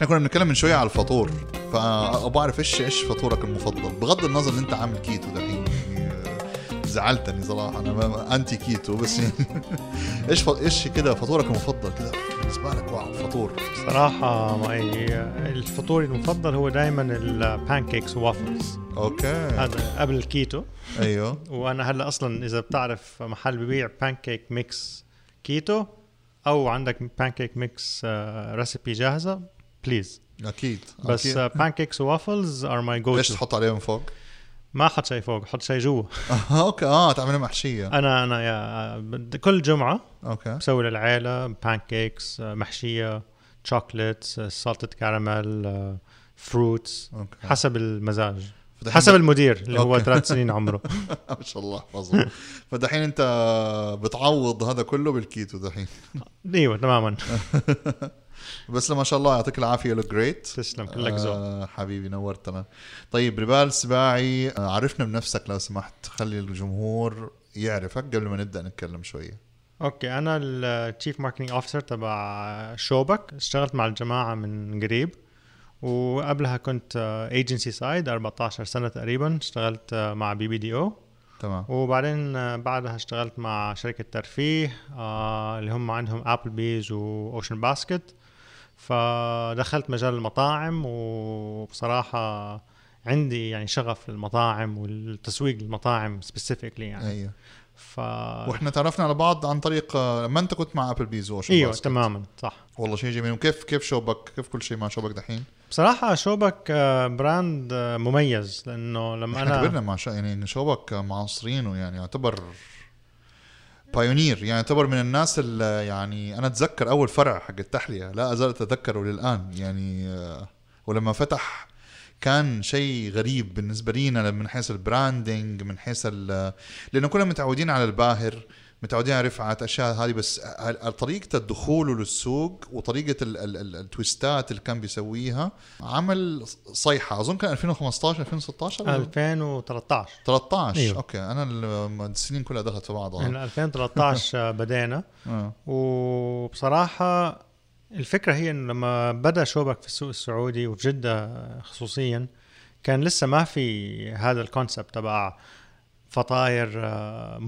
إحنا كنا بنتكلم من شوية على الفطور فأبغى أعرف إيش إيش فطورك المفضل؟ بغض النظر إن أنت عامل كيتو دحين يعني زعلتني صراحة أنا anti keto بس يعني. إيش. إيش كده فطورك المفضل كده؟ بالنسبة لك wow فطور. صراحة معي الفطور المفضل هو دائما ال pancakes waffles okay. هذا قبل الكيتو. أيوه. وأنا هلأ أصلا إذا بتعرف محل ببيع pancake mix كيتو أو عندك pancake mix recipe جاهزة please أكيد. بس. pancakes waffles are my go ليش تحط عليه من فوق؟ ما أحط شيء فوق حط شيء جوا. آه، okay. آه تعملها محشية. أنا أنا يا بد- كل جمعة okay. بسوي للعيلة pancakes محشية chocolate salted caramel fruits okay. حسب المزاج. حسب المدير اللي هو okay. ثلاث سنين عمره. ما شاء الله احفظه فدحين أنت بتعوض هذا كله بالكيتو دحين. إيوه تماما. بس ما شاء الله يعطيك العافية look great تسلم كلك ذوق. آه حبيبي نورتنا طيب ربال سباعي آه عرفنا بنفسك لو سمحت. خلي الجمهور يعرفك قبل ما نبدأ نتكلم شوية. okay أنا ال chief marketing officer تبع شوبك. اشتغلت مع الجماعة من قريب. وقبلها كنت agency side 14 سنة تقريبا. اشتغلت مع BBDO تمام. وبعدين بعدها اشتغلت مع شركة ترفيه آه اللي هم عندهم Applebee's و Ocean Basket فدخلت مجال المطاعم وبصراحة عندي يعني شغف للمطاعم والتسويق للمطاعم specifically يعني. أيوه. ف وإحنا تعرفنا على بعض عن طريق آه، ما أنت كنت مع Applebee's أيوه تماما صح. والله شيء جميل. وكيف كيف شوبك؟ كيف كل شيء مع شوبك دحين؟ بصراحة شوبك آه، brand آه، مميز لأنه لما إحنا أنا كبرنا مع شو يعني شوبك معاصرينه يعني يعتبر pioneer يعني يعتبر من الناس اللي يعني أنا أتذكر أول فرع حق التحلية لا أزال أتذكره للآن. يعني آه، ولما فتح كان شيء غريب بالنسبة لينا من حيث ال branding من حيث لأنه كنا متعودين على الباهر. متعودين على رفعت أشياء هذه بس طريقة الدخول للسوق وطريقة ال ال ال ال twistات اللي كان بيسويها عمل صيحة؟ أظن كان 2015 2016 2013 13 أيوه. okay. أنا ال- السنين كلها دخلت في بعضها. من 2013 آه، بدينا. آه. وبصراحة الفكرة هي انه لما بدأ شوبك في السوق السعودي وفي جدة خصوصيا كان لسه ما في هذا ال concept تبع فطاير آه،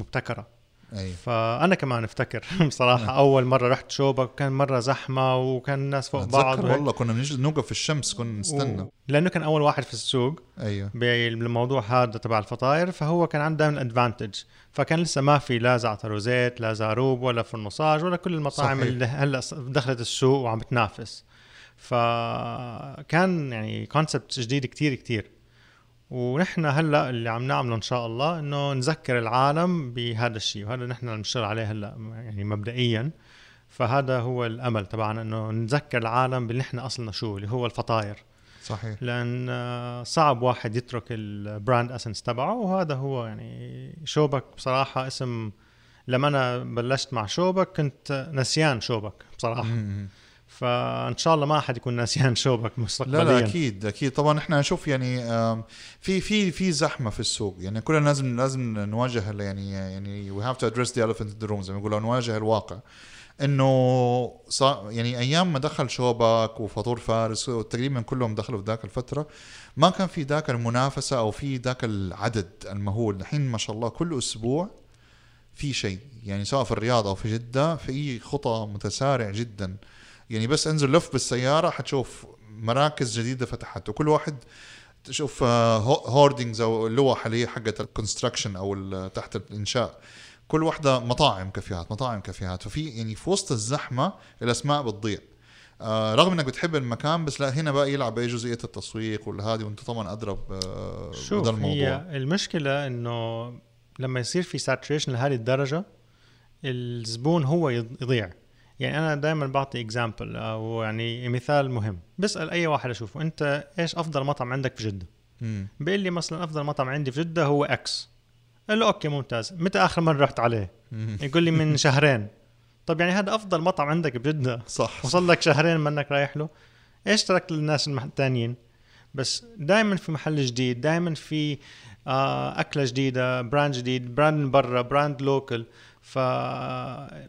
أيوه. فأنا كمان أفتكر بصراحة أول مرة رحت شوبك كان مرة زحمة وكان الناس فوق بعض وهيك. والله كنا بنجي نوقف في الشمس كنا نستنى. و... لأنه كان أول واحد في السوق أيوه. بالموضوع هذا تبع الفطاير فهو كان عنده دائما ادفانتج فكان لسه ما في لا زعتر وزيت لا زاروب ولا فرنصاج ولا كل المطاعم صحيح. اللي هلأ دخلت السوق وعم بتنافس. فكان يعني كونسبت جديد كتير كتير. ونحن هلا اللي عم نعمله إن شاء الله إنه نذكر العالم بهذا الشيء وهذا نحن عم نشتغل عليه هلا يعني مبدئيا. فهذا هو الأمل تبعنا إنه نذكر العالم باللي نحن أصلنا شو اللي هو الفطاير. صحيح. لأن صعب واحد يترك ال brand essence تبعه وهذا هو يعني شوبك بصراحة اسم لما أنا بلشت مع شوبك كنت نسيان شوبك بصراحة. فإن شاء الله ما أحد يكون نسيان شوبك مستقبليا لا لا أكيد أكيد. طبعا إحنا نشوف يعني في في في زحمة في السوق. يعني كلنا لازم لازم نواجه يعني يعني we have to address the elephant in the room زي ما يقولوا نواجه الواقع. إنه صار يعني أيام ما دخل شوبك وفطور فارس وتقريبا كلهم دخلوا في ذاك الفترة ما كان في ذاك المنافسة أو في ذاك العدد المهول. الحين ما شاء الله كل أسبوع في شيء. يعني سواء في الرياض أو في جدة في خطى متسارع جدا. يعني بس انزل لف بالسيارة حتشوف مراكز جديدة فتحت. وكل واحد تشوف hoardings أو اللوح اللي هي حقت ال construction أو تحت الإنشاء. كل واحدة مطاعم كافيهات مطاعم كافيهات. ففي يعني في وسط الزحمة الأسماء بتضيع. آه رغم إنك بتحب المكان بس لا هنا بقى يلعب أي جزئية التسويق هذه وأنت طبعا أدرى ب- شوف بهذا الموضوع. هي المشكلة إنه لما يصير في saturation لهذه الدرجة الزبون هو يض- يضيع. يعني أنا دائما بعطي example أو يعني مثال مهم. بسأل أي واحد أشوفه أنت إيش أفضل مطعم عندك في جدة. بيقول لي مثلا أفضل مطعم عندي في جدة هو X قال له okay ممتاز. متى آخر مرة رحت عليه. يقول لي من شهرين. طب يعني هذا أفضل مطعم عندك بجده صح. وصل لك شهرين منك رايح له. إيش تركت للناس التانيين؟ بس دائما في محل جديد دائما في آه أكلة جديدة brand جديد brand من برا brand local ف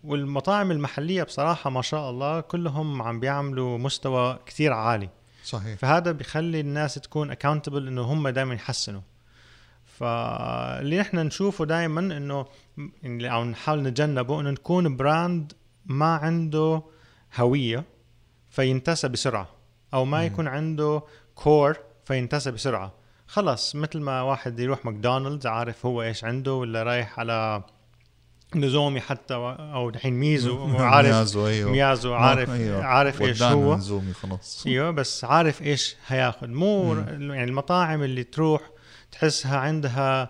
والمطاعم المحلية بصراحة ما شاء الله كلهم عم بيعملوا مستوى كثير عالي. صحيح. فهذا بيخلي الناس تكون accountable إنه هم دائما يحسنوا. فاللي نحن نشوفه دائما إنه أو نحاول نتجنبه إنه نكون brand ما عنده هوية فينتسى بسرعة أو ما. يكون عنده core فينتسى بسرعة. خلص مثل ما واحد يروح ماكدونالدز عارف هو إيش عنده ولا رايح على نزومي حتى و- أو دحين ميزو وعارف ميازو أيوه ميازو عارف أيوه. عارف إيش هو نزومي خلاص أيوه بس عارف إيش هياخذ مو مم. يعني المطاعم اللي تروح تحسها عندها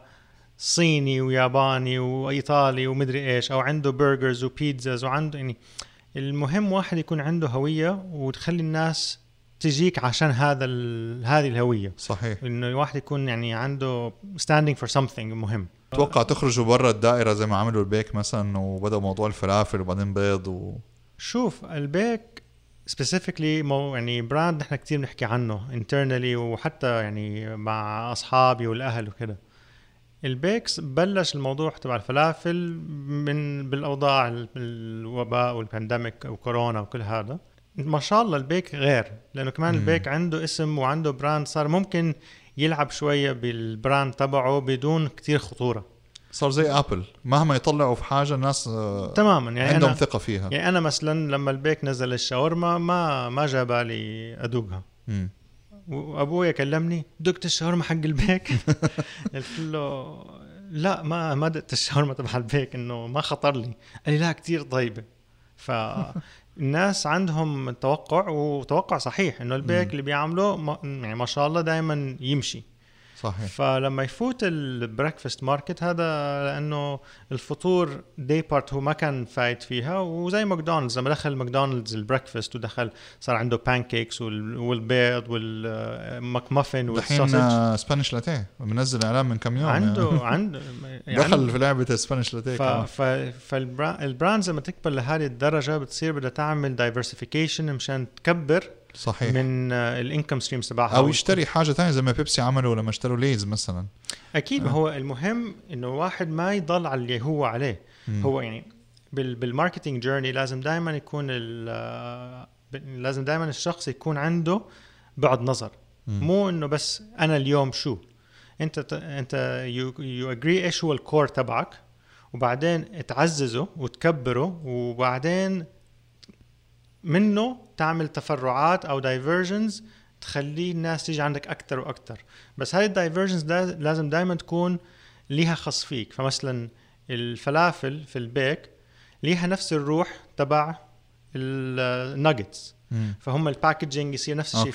صيني وياباني وإيطالي ومدري إيش أو عنده burgers و pizzas وعنده يعني المهم واحد يكون عنده هوية وتخلي الناس تجيك عشان هذا. هذه الهوية صحيح إنه الواحد يكون يعني عنده standing for something مهم أتوقع تخرجوا برا الدائرة زي ما عملوا البيك مثلا وبدأوا موضوع الفلافل وبعدين بيض و... شوف البيك specifically يعني brand نحن كثير بنحكي عنه internally وحتى يعني مع أصحابي والأهل وكذا البيك بلش الموضوع تبع الفلافل من بالأوضاع ال- الوباء وال pandemic وكورونا وكل هذا ما شاء الله البيك غير لأنه كمان مم. البيك عنده اسم وعنده brand صار ممكن يلعب شوية بال brand تبعه بدون كتير خطورة. صار زي Apple مهما يطلعوا في حاجة الناس آه، تماما. يعني عندهم أنا ثقة فيها. يعني أنا مثلا لما البيك نزل الشاورما ما ما جا بالي أدوقها. وأبويا كلمني دقت الشاورما حق البيك؟ قلت له لا ما ما دقت الشاورما تبع البيك إنه ما خطر لي. قال لي لا كثير طيبة. فالناس عندهم توقع وتوقع صحيح إنه البيك. اللي بيعمله ما يعني ما شاء الله دائما يمشي صحيح فلما يفوت ال breakfast market هذا لأنه الفطور daypart هو ما كان فايت فيها وزي ماكدونالدز لما دخل ماكدونالدز ال breakfast ودخل صار عنده pancakes والبيض وال McMuffin دحين وال sausage آه، Spanish latte منزل إعلان من كم يوم عنده عنده يعني. دخل في لعبة سبانيش لاتيه. ف فالبراندز لما تكبر لهذه الدرجة بتصير بدها تعمل diversification مشان تكبر صحيح من ال income streams تبعها أو يشتري حاجة ثانية زي ما بيبسي عملوا لما اشتروا ليز مثلا أكيد ما آه. هو المهم إنه واحد ما يضل على اللي هو عليه مم. هو يعني بال بال marketing journey لازم دائما يكون ب- لازم دائما الشخص يكون عنده بعد نظر مم. مو إنه بس أنا اليوم شو أنت أنت you agree إيش هو ال core تبعك وبعدين تعززه وتكبره وبعدين منه تعمل تفرعات أو divergence تخليه الناس تيجي عندك أكثر وأكثر بس هاي ال divergence لازم دائما تكون ليها خص فيك. فمثلا الفلافل في البيك ليها نفس الروح تبع الناجتس. فهم ال packaging يصير نفس الشيء.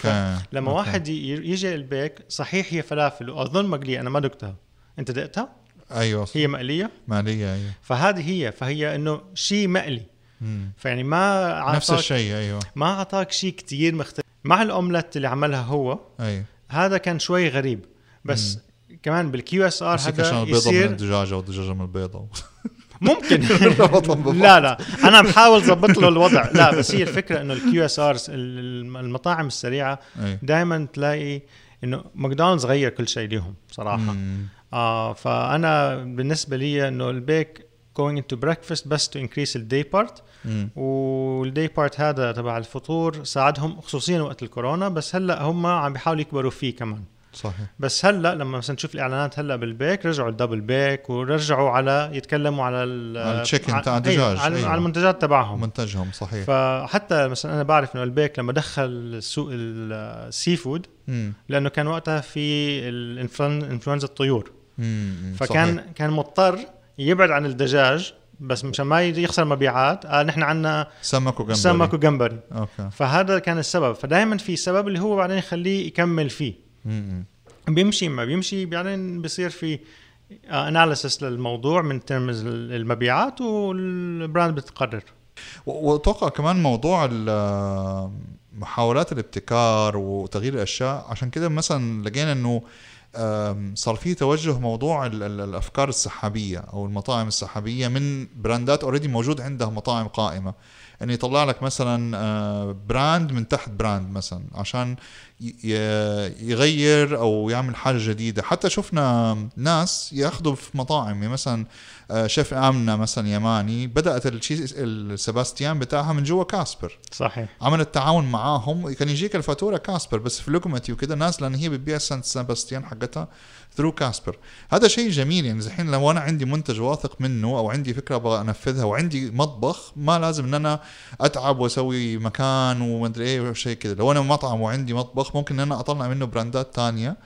لما okay. واحد يجي البيك صحيح هي فلافل وأظن مقلية أنا ما دقتها. أنت دقتها؟ أيوه. هي مقلية؟ مقلية أيوه. فهذه هي فهي إنه شيء مقلي. فيعني ما نفس عطاك الشيء أيوه. ما اعطاك شيء كتير مختلف. مع ال omelet اللي عملها هو أيوه. هذا كان شوي غريب. بس كمان بال QSR هذا البيضة من يصير الدجاجة والدجاجة من البيضة. ممكن. لا لا أنا بحاول ظبط له الوضع. لا بس هي الفكرة إنه ال QSR المطاعم السريعة دائما تلاقي إنه ماكدونالدز غير كل شيء لهم صراحة. مم. آه فأنا بالنسبة لي إنه البيك going into breakfast بس to increase ال daypart مم. وال daypart هذا تبع الفطور ساعدهم خصوصيا وقت الكورونا بس هلأ هم عم بيحاولوا يكبروا فيه كمان صحيح بس هلأ لما مثلا نشوف الإعلانات هلأ بالبيك رجعوا ال double بيك ورجعوا على يتكلموا على على ال chicken تاع أيوة، الدجاج، على, أيوة. على المنتجات تبعهم منتجهم صحيح فحتى مثلا أنا بعرف إنه البيك لما دخل سوق ال seafood. لأنه كان وقتها في الإنفلون- انفلونزا الطيور مم. فكان صحيح. كان مضطر يبعد عن الدجاج بس مشان ما يخسر مبيعات قال نحن عندنا سمك وجمبري. سمك وجمبري. okay. فهذا كان السبب. فدائما في سبب اللي هو بعدين يخليه يكمل فيه. مم. بيمشي ما بيمشي بعدين بصير في analysis للموضوع من terms المبيعات وال brand بتقرر وأتوقع كمان موضوع ال محاولات الابتكار وتغيير الأشياء عشان كده مثلا لقينا إنه صار في توجه موضوع ال- ال- الأفكار السحابية أو المطاعم السحابية من براندات already موجود عندها مطاعم قائمة. انه يطلع لك مثلا آه، brand من تحت brand مثلا عشان يغير أو يعمل حاجة جديدة. حتى شفنا ناس يأخذوا في مطاعم يعني مثلا شيف آمنة مثلا يماني بدأت السباستيان بتاعها من جوا كاسبر. صحيح. عملت تعاون معاهم. كان يجيك الفاتورة كاسبر بس في لوكومتي وكذا ناس لأن هي بتبيع سان سباستيان حقتها through كاسبر. هذا شيء جميل يعني الحين لو أنا عندي منتج واثق منه أو عندي فكرة أبغى أنفذها وعندي مطبخ ما لازم إن أنا أتعب وأسوي مكان ومدري إيه وشيء كذا لو أنا مطعم وعندي مطبخ ممكن إن أنا أطلع منه براندات تانية.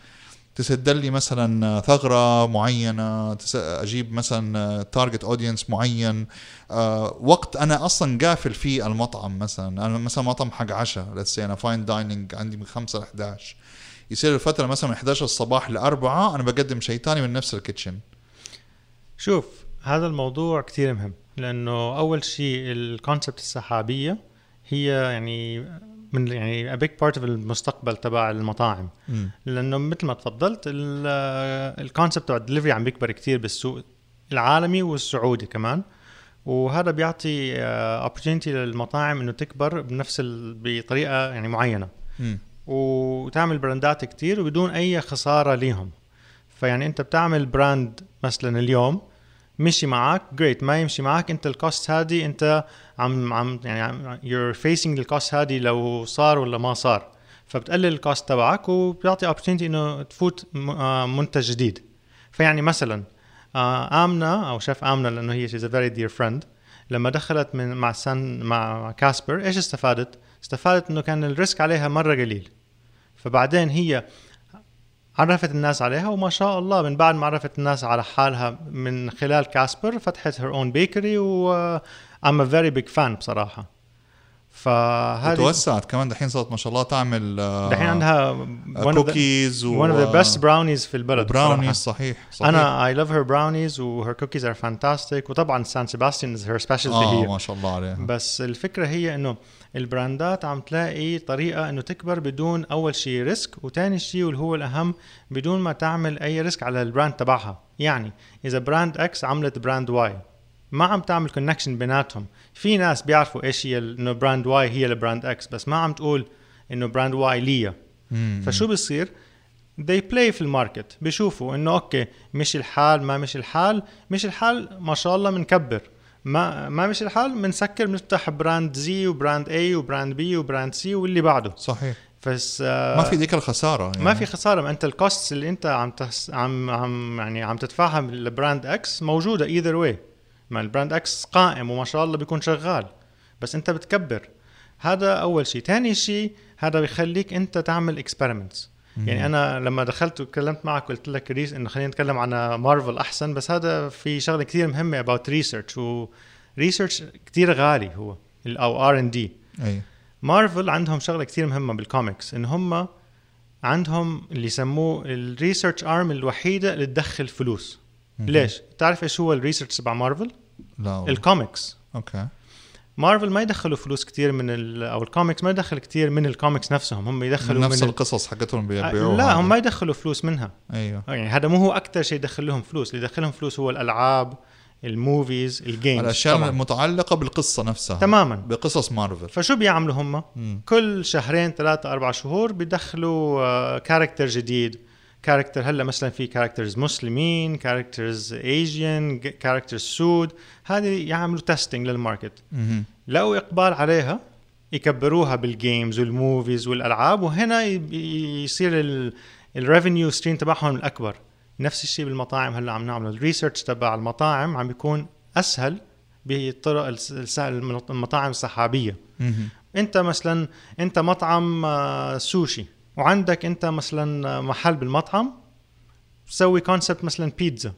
تسد لي مثلا ثغرة معينة أجيب مثلا target audience معين. آه، وقت أنا أصلا قافل فيه المطعم مثلا. أنا مثلا مطعم حق عشاء let's say أنا fine dining عندي من 5 ل 11 يصير الفترة مثلا من 11 الصباح ل 4 أنا بقدم شيء ثاني من نفس ال kitchen. شوف هذا الموضوع كتير مهم لأنه أول شيء ال concept السحابية هي يعني من يعني big part of المستقبل تبع المطاعم لأنه مثل ما تفضلت ال concept تبع الدليفري عم بيكبر كتير بالسوق العالمي والسعودي كمان وهذا بيعطي آه، opportunity للمطاعم إنه تكبر بنفس. بطريقة يعني معينة مم. وتعمل براندات كتير وبدون أي خسارة ليهم فيعني أنت بتعمل brand مثلا اليوم مشي معك great ما يمشي معك انت ال cost هذه انت عم عم يعني you're facing ال cost هذه لو صار ولا ما صار. فبتقلل ال cost تبعك وبيعطي opportunity إنه تفوت آه، منتج جديد. فيعني مثلا آه، آمنة أو شيف آمنة لأنه هي she's a very dear friend. لما دخلت من مع سان مع كاسبر إيش استفادت؟ استفادت إنه كان ال risk عليها مرة قليل. فبعدين هي عرفت الناس عليها وما شاء الله من بعد ما عرفت الناس على حالها من خلال كاسبر فتحت her own bakery و I'm a very big fan بصراحة. فهذه وتوسعت كمان. دحين صارت ما شاء الله تعمل آه، دحين عندها cookies one of the best brownies في البلد براونيز. صحيح صحيح. أنا I love her brownies و her cookies are fantastic وطبعا سان سيباستيان is her specialty آه هي ما شاء الله عليها. بس الفكرة هي إنه البراندات عم تلاقي طريقة إنه تكبر بدون أول شيء risk وتاني شيء واللي هو الأهم بدون ما تعمل أي risk على ال brand تبعها. يعني إذا brand X عملت brand Y ما عم تعمل connection بيناتهم. في ناس بيعرفوا إيش هي إنه brand Y هي ال brand X بس ما عم تقول إنه brand Y ليا. فشو بيصير؟ they play في ال market. بيشوفوا إنه okay مش الحال ما مش الحال. مش الحال ما شاء الله بنكبر ما ما مش الحال بنسكر بنفتح brand Z و brand A و brand B و brand C واللي بعده. صحيح. بس آه ما في ذيك الخسارة يعني. ما في خسارة. ما أنت ال cost اللي أنت عم تحس عم عم يعني عم تدفعها لل brand X موجودة either way ما ال brand X قائم وما شاء الله بيكون شغال. بس أنت بتكبر. هذا أول شيء. ثاني شيء هذا بيخليك أنت تعمل experiments يعني أنا لما دخلت وتكلمت معك قلت لك ريس إنه خلينا نتكلم عن مارفل أحسن بس هذا في شغلة كثير مهمة about research و research كثير غالي هو أو R and D مارفل عندهم شغلة كثير مهمة بالكوميكس إن هم عندهم اللي يسموه ال research arm الوحيدة اللي تدخل فلوس. ليش؟ تعرف إيش هو ال research تبع مارفل لا. ال comics okay. مارفل ما يدخلوا فلوس كثير من ال أو الكوميكس ما يدخل كثير من الكوميكس نفسهم. هم يدخلوا من, نفس ال- القصص حقتهم آه، بيبيعوها لا هم ما يدخلوا فلوس منها. أيوه. يعني هذا مو هو أكثر شيء يدخل لهم فلوس. اللي يدخلهم فلوس هو الألعاب ال movies ال games الاشياء طبعاً. المتعلقه بالقصة نفسها. تماما. بقصص مارفل. فشو بيعملوا هم؟ مم. كل شهرين ثلاثة أربع شهور بيدخلوا character جديد. character هلا مثلا في characters مسلمين characters Asian characters سود هذه يعملوا testing لل market. لقوا إقبال عليها يكبروها بال games وال movies والألعاب وهنا يصير ال revenue stream تبعهم الأكبر. نفس الشيء بالمطاعم هلا عم نعمل ال research تبع المطاعم عم بيكون أسهل بالطرق المطاعم السحابية. أنت مثلا أنت مطعم آه، سوشي. وعندك انت مثلا محل بالمطعم تسوي concept مثلا بيتزا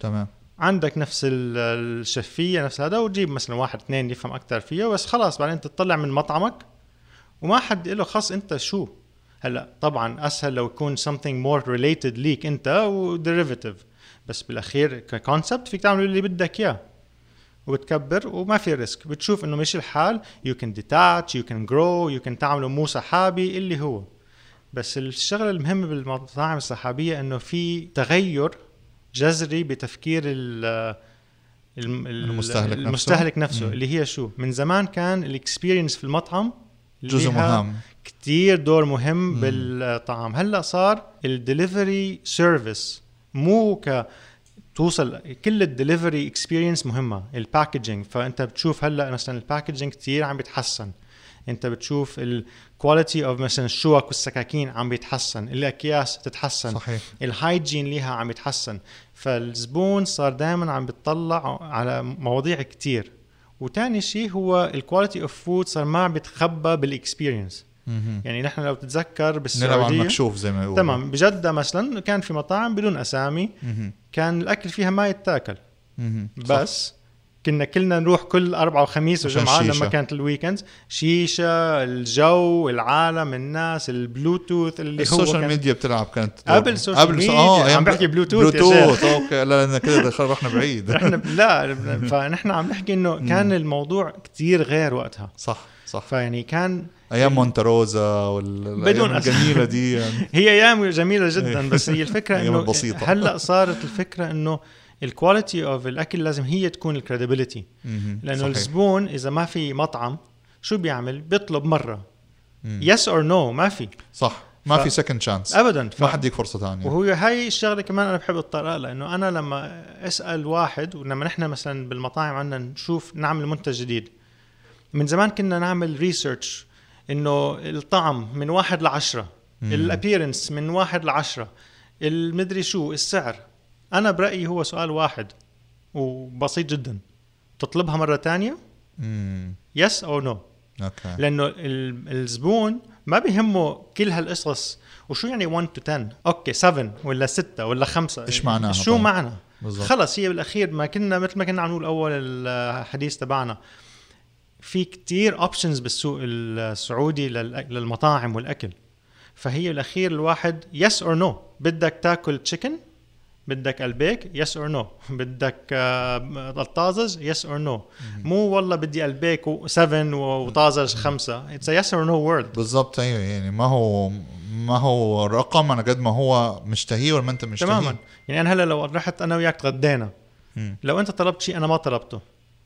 تمام. عندك نفس ال- الشفية نفس هذا وتجيب مثلا واحد اثنين يفهم أكثر فيها بس خلاص بعدين تطلع من مطعمك وما حد له خص أنت شو؟ هلأ طبعا أسهل لو يكون something more related ليك أنت و derivative بس بالأخير ك concept فيك تعمل اللي بدك إياه. وبتكبر وما في risk بتشوف إنه ماشي الحال. you can detach you can grow you can تعملوا مو سحابي اللي هو. بس الشغلة المهمة بالمطاعم السحابيه إنه في تغير جذري بتفكير ال المستهلك نفسه. المستهلك نفسه مم. اللي هي شو من زمان كان ال experience في المطعم جزء مهم كتير دور مهم مم. بالطعام هلأ صار ال delivery service مو ك توصل كل ال delivery experience مهمة ال packaging فأنت بتشوف هلأ مثلا ال packaging كتير عم بيتحسن انت بتشوف ال quality of مثلا الشوك والسكاكين عم بيتحسن الأكياس تتحسن صحيح. ال hygiene ليها عم يتحسن. فالزبون صار دائما عم بيطلع على مواضيع كتير. وتاني شيء هو ال quality of food صار ما عم بيتخبى بال experience. يعني نحن لو تتذكر نلعب على بالسعوديه المكشوف زي ما يقولوا. تمام. بجدة مثلا كان في مطاعم بدون أسامي. كان الأكل فيها ما يتاكل. بس كنا كلنا نروح كل اربعاء وخميس الشيشة. لما كانت ال weekends شيشة الجو العالم الناس البلوتوث اللي هو ال social media بتلعب كانت قبل ال social media، أيام عم بحكي بلوتوث بلوتوث okay. لا لأن كده رحنا بعيد. إحنا لا فنحن عم نحكي إنه كان الموضوع كتير غير وقتها. صح صح. فيعني كان أيام مونتروزا وال بدون الجميلة دي. يعني. هي أيام جميلة جدا بس هي الفكرة إنه. هلأ صارت الفكرة إنه ال quality of الاكل لازم هي تكون ال credibility. لأنه. الزبون إذا ما في مطعم شو بيعمل؟ بيطلب مرة. yes or no ما في. صح. ما ف- في second chance ابدا. ف... ما حديك فرصة ثانية. وهو هاي الشغلة كمان أنا بحب اتطرق لها انه أنا لما أسأل واحد ولما نحن مثلا بالمطاعم عندنا نشوف نعمل منتج جديد. من زمان كنا نعمل research إنه الطعم من واحد لعشرة. ال appearance من واحد لعشرة. المدري شو؟ السعر. أنا برأيي هو سؤال واحد وبسيط جدا. تطلبها مرة تانية؟ مم. yes or no okay لأنه ال- الزبون ما بيهمه كل هالقصص. وشو يعني 1 to 10 okay 7 ولا 6 ولا 5 إيش معناها شو طيب؟ معنى؟ بالضبط. خلص هي بالأخير ما كنا مثل ما كنا عم نقول أول الحديث تبعنا. في كتير options بالسوق السعودي للمطاعم والأكل. فهي بالأخير الواحد yes or no بدك تاكل chicken بدك البيك yes or no بدك طازج yes or no مو والله بدي البيك 7 وطازج 5 it's yes or no word بالضبط أيوه يعني ما هو ما هو رقم على قد ما هو مشتهيه ولا ما انت مشتهيه تماما. يعني أنا هلأ لو رحت أنا وياك تغدينا. لو أنت طلبت شيء أنا ما طلبته.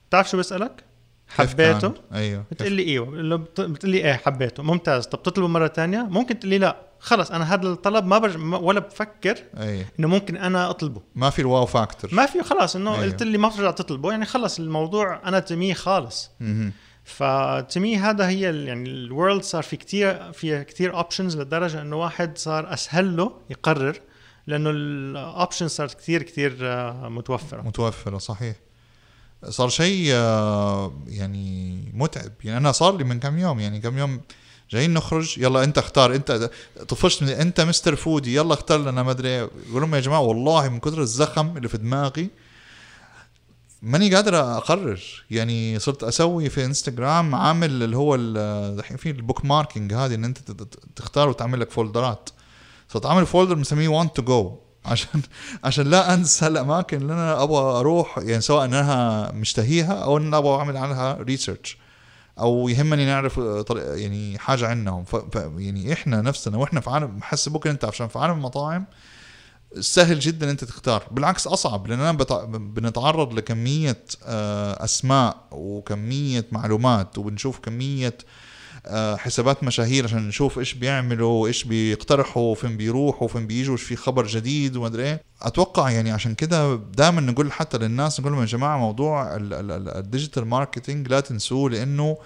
بتعرف شو بسألك؟ حبيته؟ أيوه بتقول لي إيوه. بتقول لي إيه حبيته؟ ممتاز. طب تطلبه مرة تانية؟ ممكن تقول لي لا. خلص أنا هذا الطلب ما برج... ولا بفكر أي. إنه ممكن أنا أطلبه. ما في ال wow factor ما في خلاص إنه أيوه. قلت لي ما بترجع تطلبه. يعني خلص الموضوع أنا to me خالص. ف to me هذا هي يعني ال world صار في كتير في كتير options لدرجة إنه واحد صار أسهل له يقرر لأنه ال options صارت كتير كتير آه، متوفرة. متوفرة صحيح. صار شيء آه، يعني متعب. يعني أنا صار لي من كم يوم يعني كم يوم جايين نخرج يلا انت اختار انت طفشت من انت Mr. Foodie يلا اختار لنا ما ادري إيه. يقول لهم يا جماعة والله من كثر الزخم اللي في دماغي ماني قادر أقرر. يعني صرت أسوي في إنستغرام عامل اللي هو ال- دحين في ال bookmarking هذه إن انت تختار وتعمل لك folder ات. صرت عامل folder مسميه وانت to go عشان عشان لا أنسى الأماكن اللي أنا أبغى أروح يعني سواء إنها مشتهيها أو إن أبغى أعمل عنها research أو يهمني نعرف طريق يعني حاجة عنهم ف ف- يعني إحنا نفسنا وإحنا في عالم حسب بكرة أنت عشان في عالم المطاعم سهل جدا أنت تختار. بالعكس أصعب لاننا بتع... بنتعرض لكمية آه، أسماء وكمية معلومات وبنشوف كمية آه، حسابات مشاهير عشان نشوف إيش بيعملوا وايش بيقترحوا وفين بيروحوا وفين بيجوا في خبر جديد وما أدري إيه. أتوقع يعني عشان كده دائما نقول حتى للناس نقول لهم يا جماعة موضوع ال- ال- ال- ال digital marketing لا تنسوه لأنه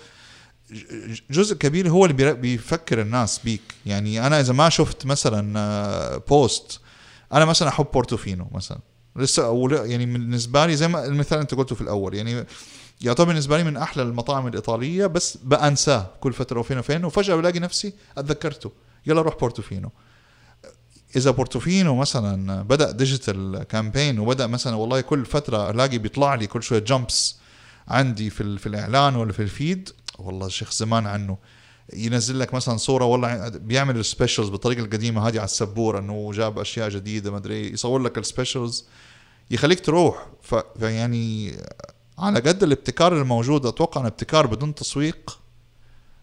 جزء كبير هو اللي بيفكر الناس بيك. يعني أنا إذا ما شفت مثلا آه، post أنا مثلا أحب بورتوفينو مثلا. لسه يعني بالنسبة لي زي ما المثال أنت قلته في الأول يعني يعتبر بالنسبة لي من أحلى المطاعم الإيطالية بس بأنساه كل فترة وفين وفين وفجأة بلاقي نفسي أتذكرته. يلا روح بورتوفينو. إذا بورتوفينو مثلا بدأ digital campaign وبدأ مثلا والله كل فترة ألاقي بيطلع لي كل شوية jumps عندي في في الإعلان ولا في ال feed والله شيخ زمان عنه. ينزل لك مثلا صورة والله بيعمل ال specials بالطريقة القديمة هذه على السبورة إنه جاب أشياء جديدة ما أدري يصور لك ال specials يخليك تروح. فيعني على قد الابتكار الموجود أتوقع إن ابتكار بدون تسويق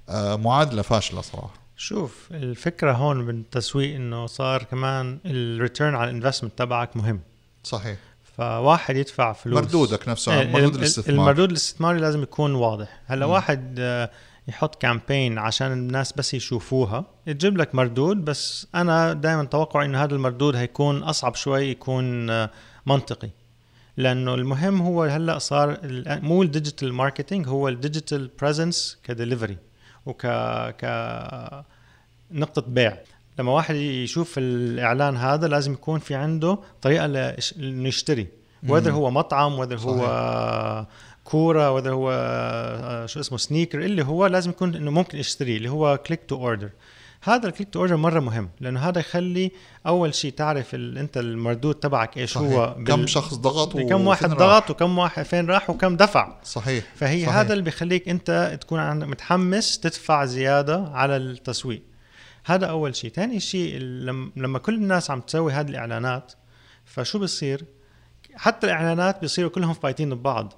آه، معادله فاشلة صراحة. شوف الفكرة هون بالتسويق إنه صار كمان ال return على ال investment تبعك مهم. صحيح. فواحد يدفع فلوس. مردودك نفسه إيه، مردود ال- الاستثمار. المردود الاستثماري لازم يكون واضح. هلا مم. واحد آه، يحط campaign عشان الناس بس يشوفوها تجيب لك مردود بس أنا دائما توقعي إنه هذا المردود هيكون أصعب شوي يكون آه، منطقي. لأنه المهم هو هلأ صار مو ال digital marketing هو ال digital presence ك delivery وك ك نقطة بيع. لما واحد يشوف الإعلان هذا لازم يكون في عنده طريقة لإش- إنه يشتري. whether. هو مطعم whether هو كورة whether هو آه، شو اسمه sneaker اللي هو لازم يكون إنه ممكن يشتري اللي هو click to order هذا ال click to order مرة مهم لأنه هذا يخلي أول شيء تعرف ال... أنت المردود تبعك إيش هو صحيح. كم شخص ضغط كم واحد وفين راح. ضغط وكم واحد فين راح وكم دفع صحيح فهي صحيح. صحيح. هذا اللي بيخليك أنت تكون متحمس تدفع زيادة على التسويق هذا أول شيء ثاني شيء لما لما كل الناس عم تسوي هذه الإعلانات فشو بصير حتى الإعلانات بيصيروا كلهم فايتين ببعض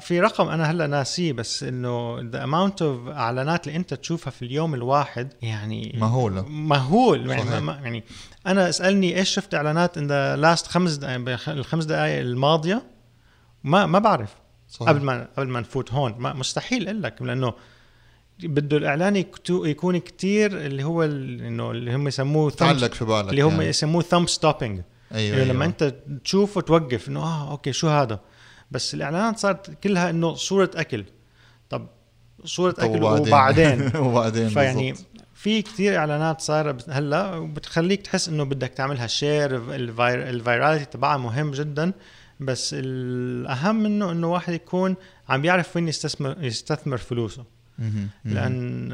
في رقم أنا هلأ ناسيه بس إنه the amount of إعلانات اللي أنت تشوفها في اليوم الواحد يعني مهولة. مهول يعني, يعني أنت اسألني إيش شفت إعلانات in the last خمس دقائق الخمس دقائق الماضية ما ما بعرف صحيح. قبل ما قبل ما نفوت هون ما مستحيل أقول لك لأنه بده الإعلان يكون كتير اللي هو إنه اللي هم يسموه تعلق في بالك اللي هم يعني. يسموه thumb stopping أيوه يعني أيوة. لما أنت تشوفه توقف إنه آه okay شو هذا بس الإعلانات صارت كلها إنه صورة أكل. طب صورة أكل وبعدين؟ وبعدين؟ فيعني بالضبط. في كتير إعلانات صار هلأ وبتخليك تحس إنه بدك تعملها share ال vir- ال virality تبعها مهم جدا. بس الأهم منه إنه واحد يكون عم بيعرف وين يستثمر يستثمر فلوسه. لأن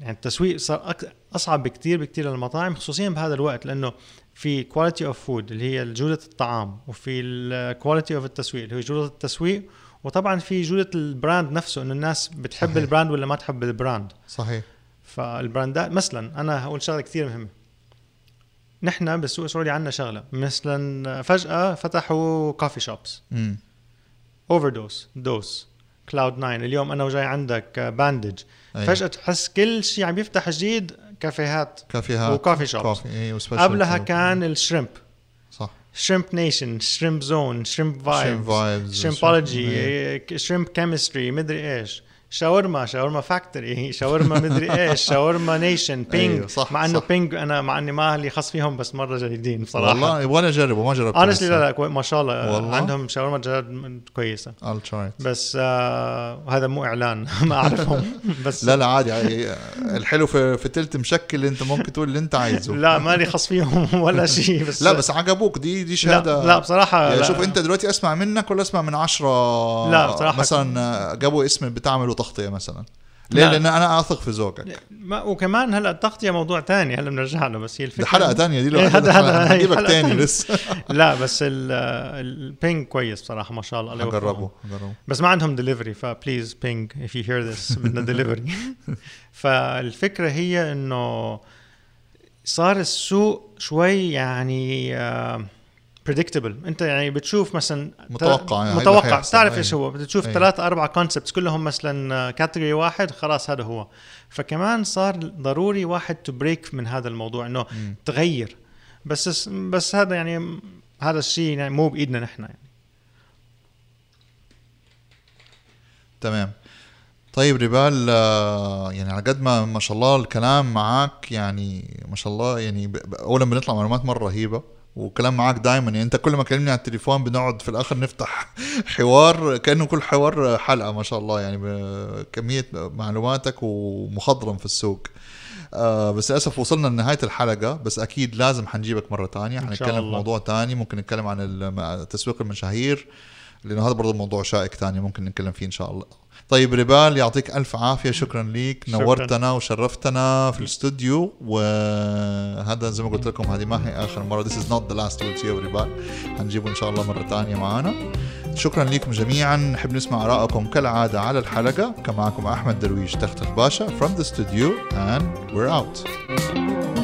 يعني التسويق صار أصعب بكتير بكتير للمطاعم خصوصيا بهذا الوقت لأنه في quality of food اللي هي جودة الطعام وفي ال quality of التسويق اللي هو جودة التسويق. وطبعا في جودة ال brand نفسه انه الناس بتحب صحيح. ال brand ولا ما تحب ال brand صحيح. فالبراندات مثلا أنا هقول شغلة كثير مهمة. نحن بالسوق السعودي عندنا شغلة. مثلا فجأة فتحوا كوفي شوبس. اوفر دوز دوز كلاود 9 اليوم أنا وجاي عندك باندج أيوة. فجأة تحس كل شيء عم يفتح جديد كافيهات كافيهات وكوفي شوبس. قبلها كان الشريمب صح شريمب نيشن شريمب زون شريمب فايب Shrimp vibes. شريمبولوجي شريمب كيمستري مدري إيش شاورما شاورما فاكتوري شاورما مدري إيش شاورما نيشن بينج أيوة، صح، مع إنه. بينج أنا مع إني ما لي خص فيهم بس مرة جيدين بصراحة والله ولا أجربه ما جربت اونستلي لا لا كوي- ما شاء الله والله؟ عندهم شاورما جد كويسة I'll try it. بس آه هذا مو إعلان ما أعرفهم بس لا لا عادي. الحلو في في تلت مشكل أنت ممكن تقول اللي أنت عايزه لا مالي خص فيهم ولا شيء بس لا بس عجبوك دي دي شهادة لا, لا بصراحة يعني لا شوف أنت دلوقتي أسمع منك ولا أسمع من عشرة لا، بصراحة- مثلا جابوا اسم بتعملوا تغطية مثلا ليه؟ لا. لأن أنا أثق في ذوقك ما وكمان هلأ التغطية موضوع تاني هلأ بنرجع له بس هي الفكرة دي حلقة تانية دي لو إيه، هذا- هذا- هي هجيبك تاني. لسه لا بس ال- البينج كويس بصراحه ما شاء الله وفقهم. هجربه بس ما عندهم delivery ف please بينج if you hear this بدنا دليفري فالفكرة هي إنه صار السوق شوي يعني predictable انت يعني بتشوف مثلا متوقع يعني متوقع حيحصل. تعرف أي. إيش هو بتشوف أي. ثلاثة أربعة concepts كلهم مثلا category واحد خلاص هذا هو فكمان صار ضروري واحد to break من هذا الموضوع إنه. تغير بس بس هذا يعني هذا الشيء يعني مو بإيدنا نحن يعني تمام طيب ريبال آه، يعني على قد ما ما شاء الله الكلام معاك يعني ما شاء الله يعني اولا بنطلع معلومات مرة رهيبة وكلام معاك دائما يعني أنت كل ما كلمني على التليفون بنقعد في الآخر نفتح حوار كأنه كل حوار حلقة ما شاء الله. يعني بكميه معلوماتك ومخضرم في السوق. آه بس للأسف وصلنا لنهاية الحلقة. بس أكيد لازم حنجيبك مرة شاء حنتكلم في. موضوع تاني. ممكن نتكلم عن تسويق المشاهير. لأنه هذا برضه موضوع شائك تاني ممكن نتكلم فيه إن شاء الله. طيب ريبال يعطيك ألف عافية. شكرا ليك. شكراً. نورتنا وشرفتنا في الاستوديو. وهذا زي ما قلت لكم هذه ما هي آخر مرة. This is not the last we'll see of ريبال. هنجيبه إن شاء الله مرة تانية معانا. شكرا لكم جميعا. نحب نسمع آرائكم كالعادة على الحلقة. كان معكم أحمد درويش تختخ باشا from the studio and we're out.